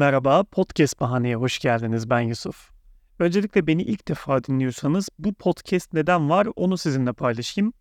Merhaba, Podcast Bahane'ye hoş geldiniz. Ben Yusuf. Öncelikle beni ilk defa dinliyorsanız bu podcast neden var onu sizinle paylaşayım.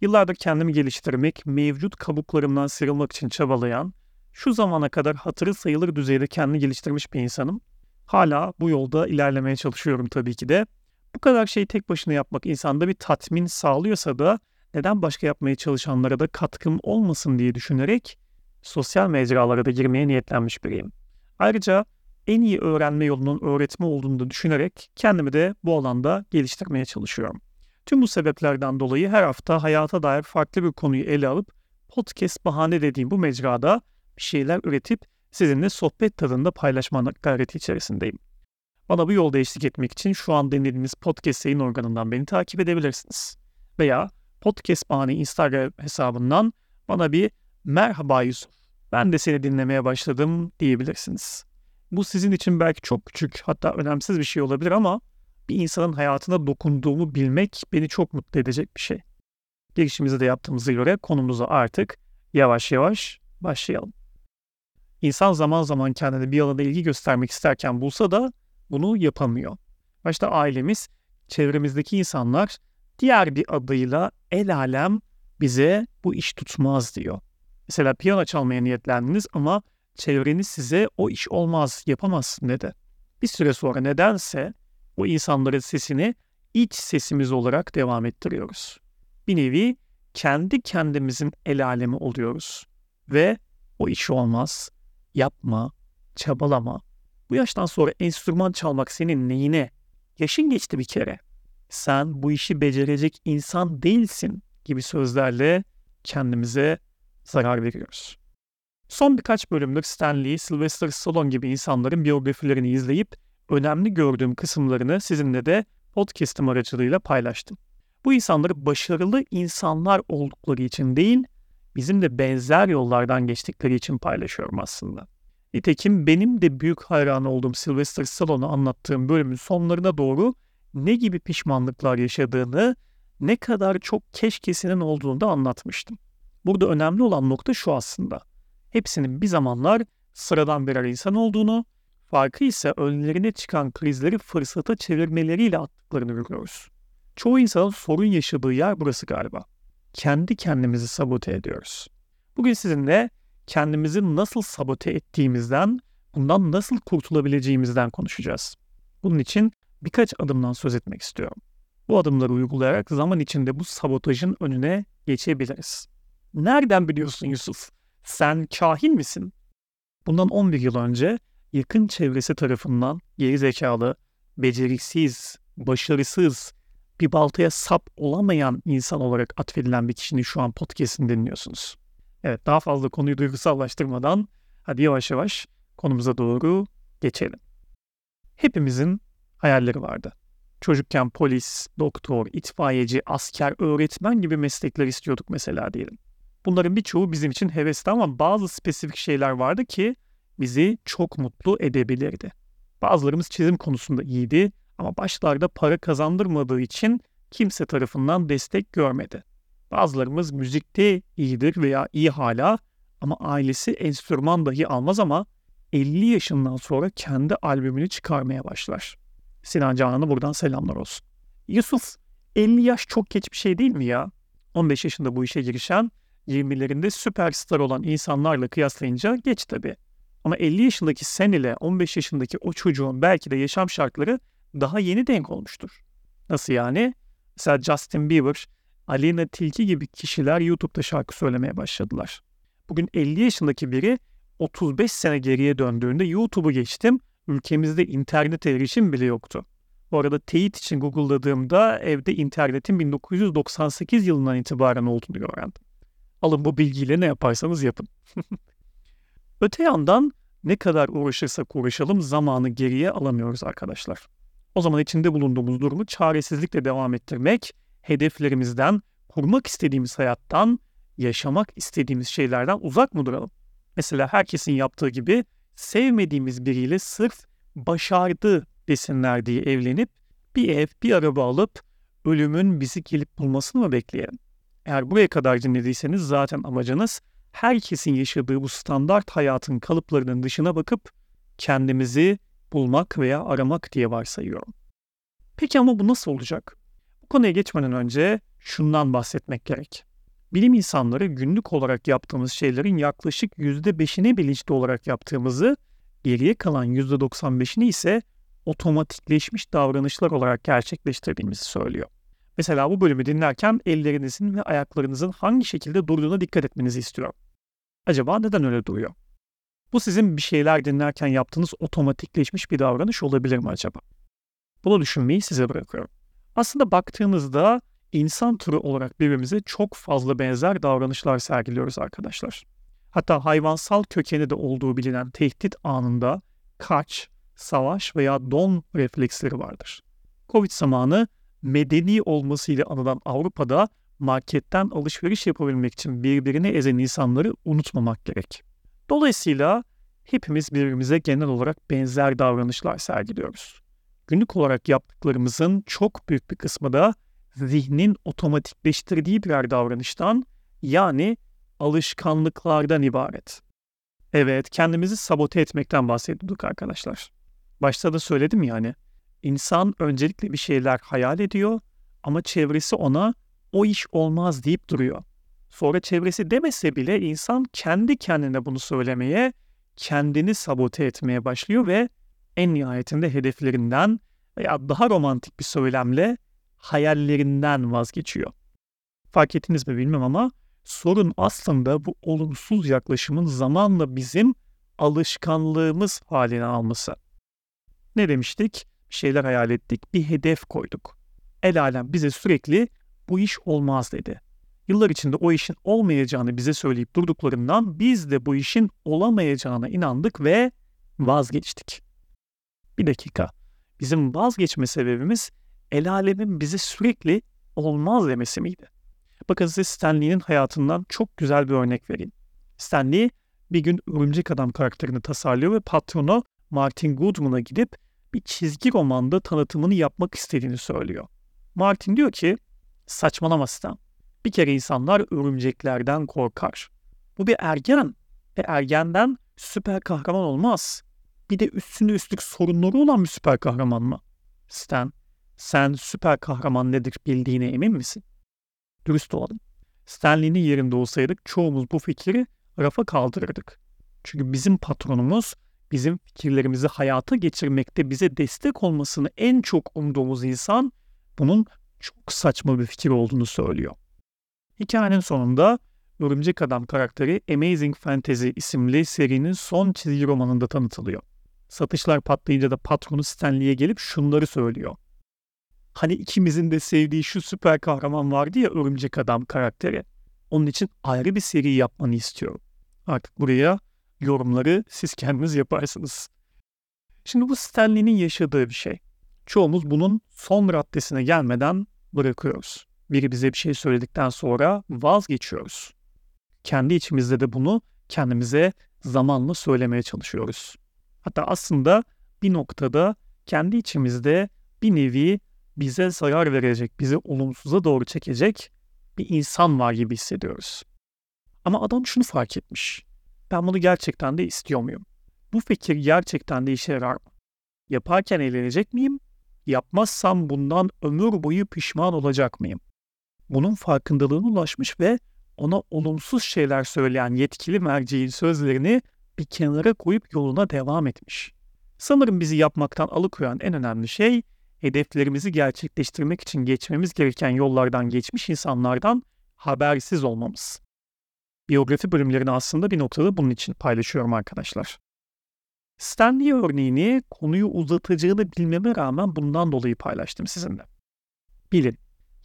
Yıllardır kendimi geliştirmek, mevcut kabuklarımdan sıyrılmak için çabalayan, şu zamana kadar hatırı sayılır düzeyde kendini geliştirmiş bir insanım. Hala bu yolda ilerlemeye çalışıyorum tabii ki de. Bu kadar şeyi tek başına yapmak insanda bir tatmin sağlıyorsa da neden başka yapmaya çalışanlara da katkım olmasın diye düşünerek sosyal mecralara da girmeye niyetlenmiş biriyim. Ayrıca en iyi öğrenme yolunun öğretme olduğunu da düşünerek kendimi de bu alanda geliştirmeye çalışıyorum. Tüm bu sebeplerden dolayı her hafta hayata dair farklı bir konuyu ele alıp podcast bahane dediğim bu mecrada bir şeyler üretip sizinle sohbet tadında paylaşma gayreti içerisindeyim. Bana bu yolda eşlik etmek için şu an dinlediğiniz podcast yayın organından beni takip edebilirsiniz. Veya Podcast Bahane Instagram hesabından bana bir merhaba Yusuf ben de seni dinlemeye başladım diyebilirsiniz. Bu sizin için belki çok küçük hatta önemsiz bir şey olabilir ama bir insanın hayatına dokunduğumu bilmek beni çok mutlu edecek bir şey. Girişimizi de yaptığımıza göre konumuza artık yavaş yavaş başlayalım. İnsan zaman zaman kendine bir alanda ilgi göstermek isterken bulsa da bunu yapamıyor. Başta ailemiz, çevremizdeki insanlar diğer bir adıyla el alem bize bu iş tutmaz diyor. Mesela piyano çalmaya niyetlendiniz ama çevreniz size o iş olmaz, yapamazsın dedi. Bir süre sonra nedense o insanların sesini iç sesimiz olarak devam ettiriyoruz. Bir nevi kendi kendimizin el alemi oluyoruz. Ve o iş olmaz, yapma, çabalama. Bu yaştan sonra enstrüman çalmak senin neyine? Yaşın geçti bir kere. Sen bu işi becerecek insan değilsin gibi sözlerle kendimize zarar veriyoruz. Son birkaç bölümdür Stanley, Sylvester Stallone gibi insanların biyografilerini izleyip önemli gördüğüm kısımlarını sizinle de podcast'ım aracılığıyla paylaştım. Bu insanları başarılı insanlar oldukları için değil, bizim de benzer yollardan geçtikleri için paylaşıyorum aslında. Nitekim benim de büyük hayran olduğum Sylvester Stallone'u anlattığım bölümün sonlarına doğru ne gibi pişmanlıklar yaşadığını, ne kadar çok keşkesinin olduğunu da anlatmıştım. Burada önemli olan nokta şu aslında. Hepsinin bir zamanlar sıradan birer insan olduğunu, farkı ise önlerine çıkan krizleri fırsata çevirmeleriyle attıklarını görüyoruz. Çoğu insanın sorun yaşadığı yer burası galiba. Kendi kendimizi sabote ediyoruz. Bugün sizinle kendimizi nasıl sabote ettiğimizden, bundan nasıl kurtulabileceğimizden konuşacağız. Bunun için birkaç adımdan söz etmek istiyorum. Bu adımları uygulayarak zaman içinde bu sabotajın önüne geçebiliriz. Nereden biliyorsun Yusuf? Sen kahin misin? Bundan 11 yıl önce yakın çevresi tarafından geri zekalı, beceriksiz, başarısız, bir baltaya sap olamayan insan olarak atfedilen bir kişinin şu an podcast'ini dinliyorsunuz. Evet daha fazla konuyu duygusallaştırmadan hadi yavaş yavaş konumuza doğru geçelim. Hepimizin hayalleri vardı. Çocukken polis, doktor, itfaiyeci, asker, öğretmen gibi meslekler istiyorduk mesela diyelim. Bunların birçoğu bizim için hevesli ama bazı spesifik şeyler vardı ki bizi çok mutlu edebilirdi. Bazılarımız çizim konusunda iyiydi ama başlarda para kazandırmadığı için kimse tarafından destek görmedi. Bazılarımız müzikte iyidir veya iyi hala ama ailesi enstrüman dahi almaz ama 50 yaşından sonra kendi albümünü çıkarmaya başlar. Sinan Canan'a buradan selamlar olsun. Yusuf 50 yaş çok geç bir şey değil mi ya? 15 yaşında bu işe girişen 20'lerinde süperstar olan insanlarla kıyaslayınca geç tabi. Ama 50 yaşındaki sen ile 15 yaşındaki o çocuğun belki de yaşam şartları daha yeni denk olmuştur. Nasıl yani? Mesela Justin Bieber, Alina Tilki gibi kişiler YouTube'da şarkı söylemeye başladılar. Bugün 50 yaşındaki biri 35 sene geriye döndüğünde YouTube'u geçtim, ülkemizde internet erişim bile yoktu. Bu arada teyit için Google'ladığımda evde internetin 1998 yılından itibaren olduğunu öğrendim. Alın bu bilgiyle ne yaparsanız yapın. Öte yandan ne kadar uğraşırsak uğraşalım zamanı geriye alamıyoruz arkadaşlar. O zaman içinde bulunduğumuz durumu çaresizlikle devam ettirmek, hedeflerimizden, kurmak istediğimiz hayattan, yaşamak istediğimiz şeylerden uzak mı duralım? Mesela herkesin yaptığı gibi sevmediğimiz biriyle sırf başardı desinler diye evlenip bir ev, bir araba alıp ölümün bizi gelip bulmasını mı bekleyelim? Eğer buraya kadar dinlediyseniz zaten amacınız herkesin yaşadığı bu standart hayatın kalıplarının dışına bakıp kendimizi bulmak veya aramak diye varsayıyorum. Peki ama bu nasıl olacak? Bu konuya geçmeden önce şundan bahsetmek gerek. Bilim insanları günlük olarak yaptığımız şeylerin yaklaşık %5'ini bilinçli olarak yaptığımızı, geriye kalan %95'ini ise otomatikleşmiş davranışlar olarak gerçekleştirdiğimizi söylüyor. Mesela bu bölümü dinlerken ellerinizin ve ayaklarınızın hangi şekilde durduğuna dikkat etmenizi istiyorum. Acaba neden öyle duruyor? Bu sizin bir şeyler dinlerken yaptığınız otomatikleşmiş bir davranış olabilir mi acaba? Bunu düşünmeyi size bırakıyorum. Aslında baktığınızda insan türü olarak birbirimize çok fazla benzer davranışlar sergiliyoruz arkadaşlar. Hatta hayvansal kökeni de olduğu bilinen tehdit anında kaç, savaş veya don refleksleri vardır. Covid zamanı medeni olmasıyla anılan Avrupa'da marketten alışveriş yapabilmek için birbirini ezen insanları unutmamak gerek. Dolayısıyla hepimiz birbirimize genel olarak benzer davranışlar sergiliyoruz. Günlük olarak yaptıklarımızın çok büyük bir kısmı da zihnin otomatikleştirdiği birer davranıştan yani alışkanlıklardan ibaret. Evet, kendimizi sabote etmekten bahsediyorduk arkadaşlar. Başta da söyledim yani. İnsan öncelikle bir şeyler hayal ediyor ama çevresi ona o iş olmaz deyip duruyor. Sonra çevresi demese bile insan kendi kendine bunu söylemeye, kendini sabote etmeye başlıyor ve en nihayetinde hedeflerinden veya daha romantik bir söylemle hayallerinden vazgeçiyor. Fark ettiniz mi bilmem ama sorun aslında bu olumsuz yaklaşımın zamanla bizim alışkanlığımız haline alması. Ne demiştik? Şeyler hayal ettik, bir hedef koyduk. El alem bize sürekli bu iş olmaz dedi. Yıllar içinde o işin olmayacağını bize söyleyip durduklarından biz de bu işin olamayacağına inandık ve vazgeçtik. Bir dakika. Bizim vazgeçme sebebimiz el alemin bize sürekli olmaz demesi miydi? Bakın size Stanley'nin hayatından çok güzel bir örnek vereyim. Stanley bir gün Örümcek Adam karakterini tasarlıyor ve patronu Martin Goodman'a gidip bir çizgi romanda tanıtımını yapmak istediğini söylüyor. Martin diyor ki saçmalama Stan. Bir kere insanlar örümceklerden korkar. Bu bir ergen ve ergenden süper kahraman olmaz. Bir de üstünde üstlük sorunları olan bir süper kahraman mı? Stan, sen süper kahraman nedir bildiğine emin misin? Dürüst olalım. Stanley'nin yerinde olsaydık çoğumuz bu fikri rafa kaldırırdık. Çünkü bizim patronumuz bizim fikirlerimizi hayata geçirmekte bize destek olmasını en çok umduğumuz insan bunun çok saçma bir fikir olduğunu söylüyor. Hikayenin sonunda Örümcek Adam karakteri Amazing Fantasy isimli serinin son çizgi romanında tanıtılıyor. Satışlar patlayınca da patronu Stanley'e gelip şunları söylüyor. Hani ikimizin de sevdiği şu süper kahraman vardı ya Örümcek Adam karakteri. Onun için ayrı bir seri yapmanı istiyorum. Artık buraya yorumları siz kendiniz yaparsınız. Şimdi bu Stanley'nin yaşadığı bir şey. Çoğumuz bunun son raddesine gelmeden bırakıyoruz. Biri bize bir şey söyledikten sonra vazgeçiyoruz. Kendi içimizde de bunu kendimize zamanla söylemeye çalışıyoruz. Hatta aslında bir noktada kendi içimizde bir nevi bize zarar verecek, bizi olumsuza doğru çekecek bir insan var gibi hissediyoruz. Ama adam şunu fark etmiş. Ben bunu gerçekten de istiyor muyum? Bu fikir gerçekten de işe yarar mı? Yaparken eğlenecek miyim? Yapmazsam bundan ömür boyu pişman olacak mıyım? Bunun farkındalığına ulaşmış ve ona olumsuz şeyler söyleyen yetkili merceğin sözlerini bir kenara koyup yoluna devam etmiş. Sanırım bizi yapmaktan alıkoyan en önemli şey hedeflerimizi gerçekleştirmek için geçmemiz gereken yollardan geçmiş insanlardan habersiz olmamız. Biyografi bölümlerini aslında bir noktada bunun için paylaşıyorum arkadaşlar. Stanley örneğini konuyu uzatacağını bilmeme rağmen bundan dolayı paylaştım sizinle. Bilin,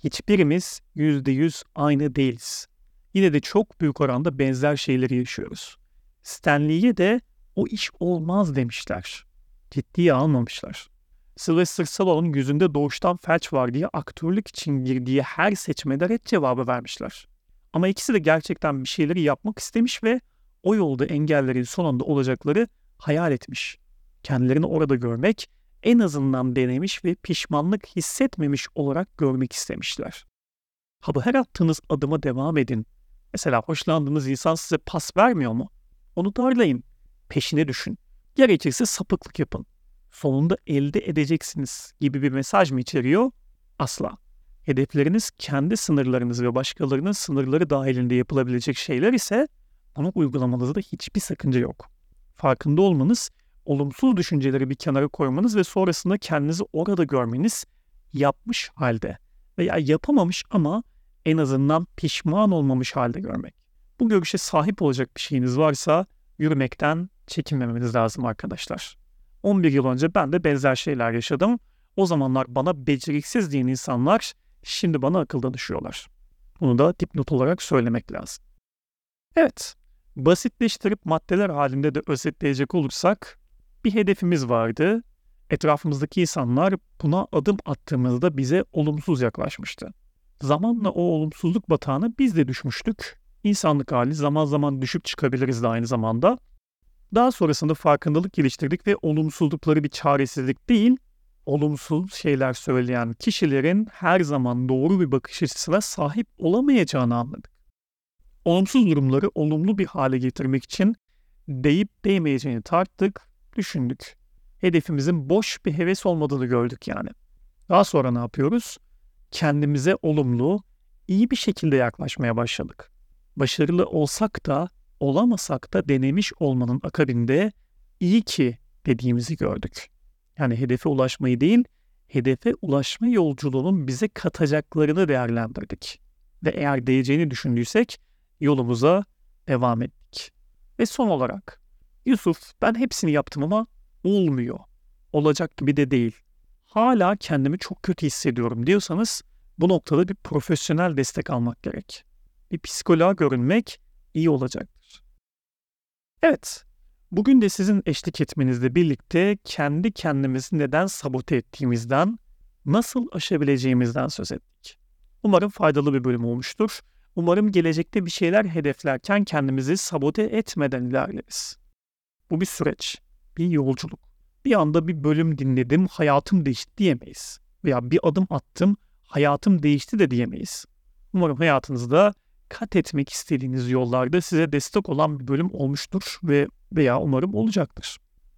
hiçbirimiz %100 aynı değiliz. Yine de çok büyük oranda benzer şeyleri yaşıyoruz. Stanley'e de o iş olmaz demişler. Ciddiye almamışlar. Sylvester Stallone'un yüzünde doğuştan felç var diye aktörlük için girdiği her seçmede red cevabı vermişler. Ama ikisi de gerçekten bir şeyleri yapmak istemiş ve o yolda engellerin sonunda olacakları hayal etmiş. Kendilerini orada görmek, en azından denemiş ve pişmanlık hissetmemiş olarak görmek istemişler. Ha bu her attığınız adıma devam edin. Mesela hoşlandığınız insan size pas vermiyor mu? Onu darlayın. Peşine düşün. Gerekirse sapıklık yapın. Sonunda elde edeceksiniz gibi bir mesaj mı içeriyor? Asla. Hedefleriniz kendi sınırlarınız ve başkalarının sınırları dahilinde yapılabilecek şeyler ise bunu uygulamanızda hiçbir sakınca yok. Farkında olmanız, olumsuz düşünceleri bir kenara koymanız ve sonrasında kendinizi orada görmeniz yapmış halde veya yapamamış ama en azından pişman olmamış halde görmek. Bu görüşe sahip olacak bir şeyiniz varsa yürümekten çekinmemeniz lazım arkadaşlar. 11 yıl önce ben de benzer şeyler yaşadım. O zamanlar bana beceriksiz diyen insanlar şimdi bana akıl danışıyorlar. Bunu da dipnot olarak söylemek lazım. Evet, basitleştirip maddeler halinde de özetleyecek olursak bir hedefimiz vardı. Etrafımızdaki insanlar buna adım attığımızda bize olumsuz yaklaşmıştı. Zamanla o olumsuzluk batağına biz de düşmüştük. İnsanlık hali zaman zaman düşüp çıkabiliriz de aynı zamanda. Daha sonrasında farkındalık geliştirdik ve olumsuzlukları bir çaresizlik değil, olumsuz şeyler söyleyen kişilerin her zaman doğru bir bakış açısına sahip olamayacağını anladık. Olumsuz durumları olumlu bir hale getirmek için deyip değmeyeceğini tarttık, düşündük. Hedefimizin boş bir heves olmadığını gördük yani. Daha sonra ne yapıyoruz? Kendimize olumlu, iyi bir şekilde yaklaşmaya başladık. Başarılı olsak da olamasak da denemiş olmanın akabinde iyi ki dediğimizi gördük. Yani hedefe ulaşmayı değil, hedefe ulaşma yolculuğunun bize katacaklarını değerlendirdik. Ve eğer değeceğini düşündüysek yolumuza devam ettik. Ve son olarak Yusuf ben hepsini yaptım ama olmuyor. Olacak gibi de değil. Hala kendimi çok kötü hissediyorum diyorsanız bu noktada bir profesyonel destek almak gerek. Bir psikoloğa görünmek iyi olacaktır. Evet, bugün de sizin eşlik etmenizle birlikte kendi kendimizi neden sabote ettiğimizden, nasıl aşabileceğimizden söz ettik. Umarım faydalı bir bölüm olmuştur. Umarım gelecekte bir şeyler hedeflerken kendimizi sabote etmeden ilerleriz. Bu bir süreç, bir yolculuk. Bir anda bir bölüm dinledim, hayatım değişti diyemeyiz. Veya bir adım attım, hayatım değişti de diyemeyiz. Umarım hayatınızda kat etmek istediğiniz yollarda size destek olan bir bölüm olmuştur ve veya umarım olacaktır.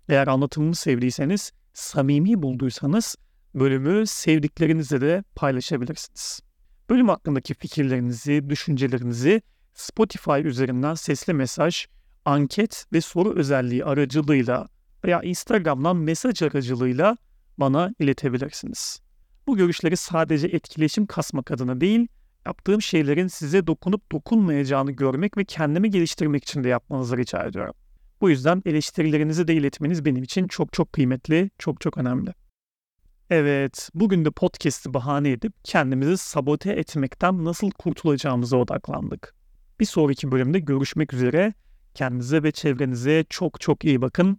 Eğer anlatımımı sevdiyseniz, samimi bulduysanız bölümü sevdiklerinizle de paylaşabilirsiniz. Bölüm hakkındaki fikirlerinizi, düşüncelerinizi Spotify üzerinden sesli mesaj, anket ve soru özelliği aracılığıyla veya Instagram'dan mesaj aracılığıyla bana iletebilirsiniz. Bu görüşleri sadece etkileşim kasmak adına değil, yaptığım şeylerin size dokunup dokunmayacağını görmek ve kendimi geliştirmek için de yapmanızı rica ediyorum. Bu yüzden eleştirilerinizi de iletmeniz benim için çok çok kıymetli, çok çok önemli. Evet, bugün de podcast'i bahane edip kendimizi sabote etmekten nasıl kurtulacağımıza odaklandık. Bir sonraki bölümde görüşmek üzere. Kendinize ve çevrenize çok çok iyi bakın.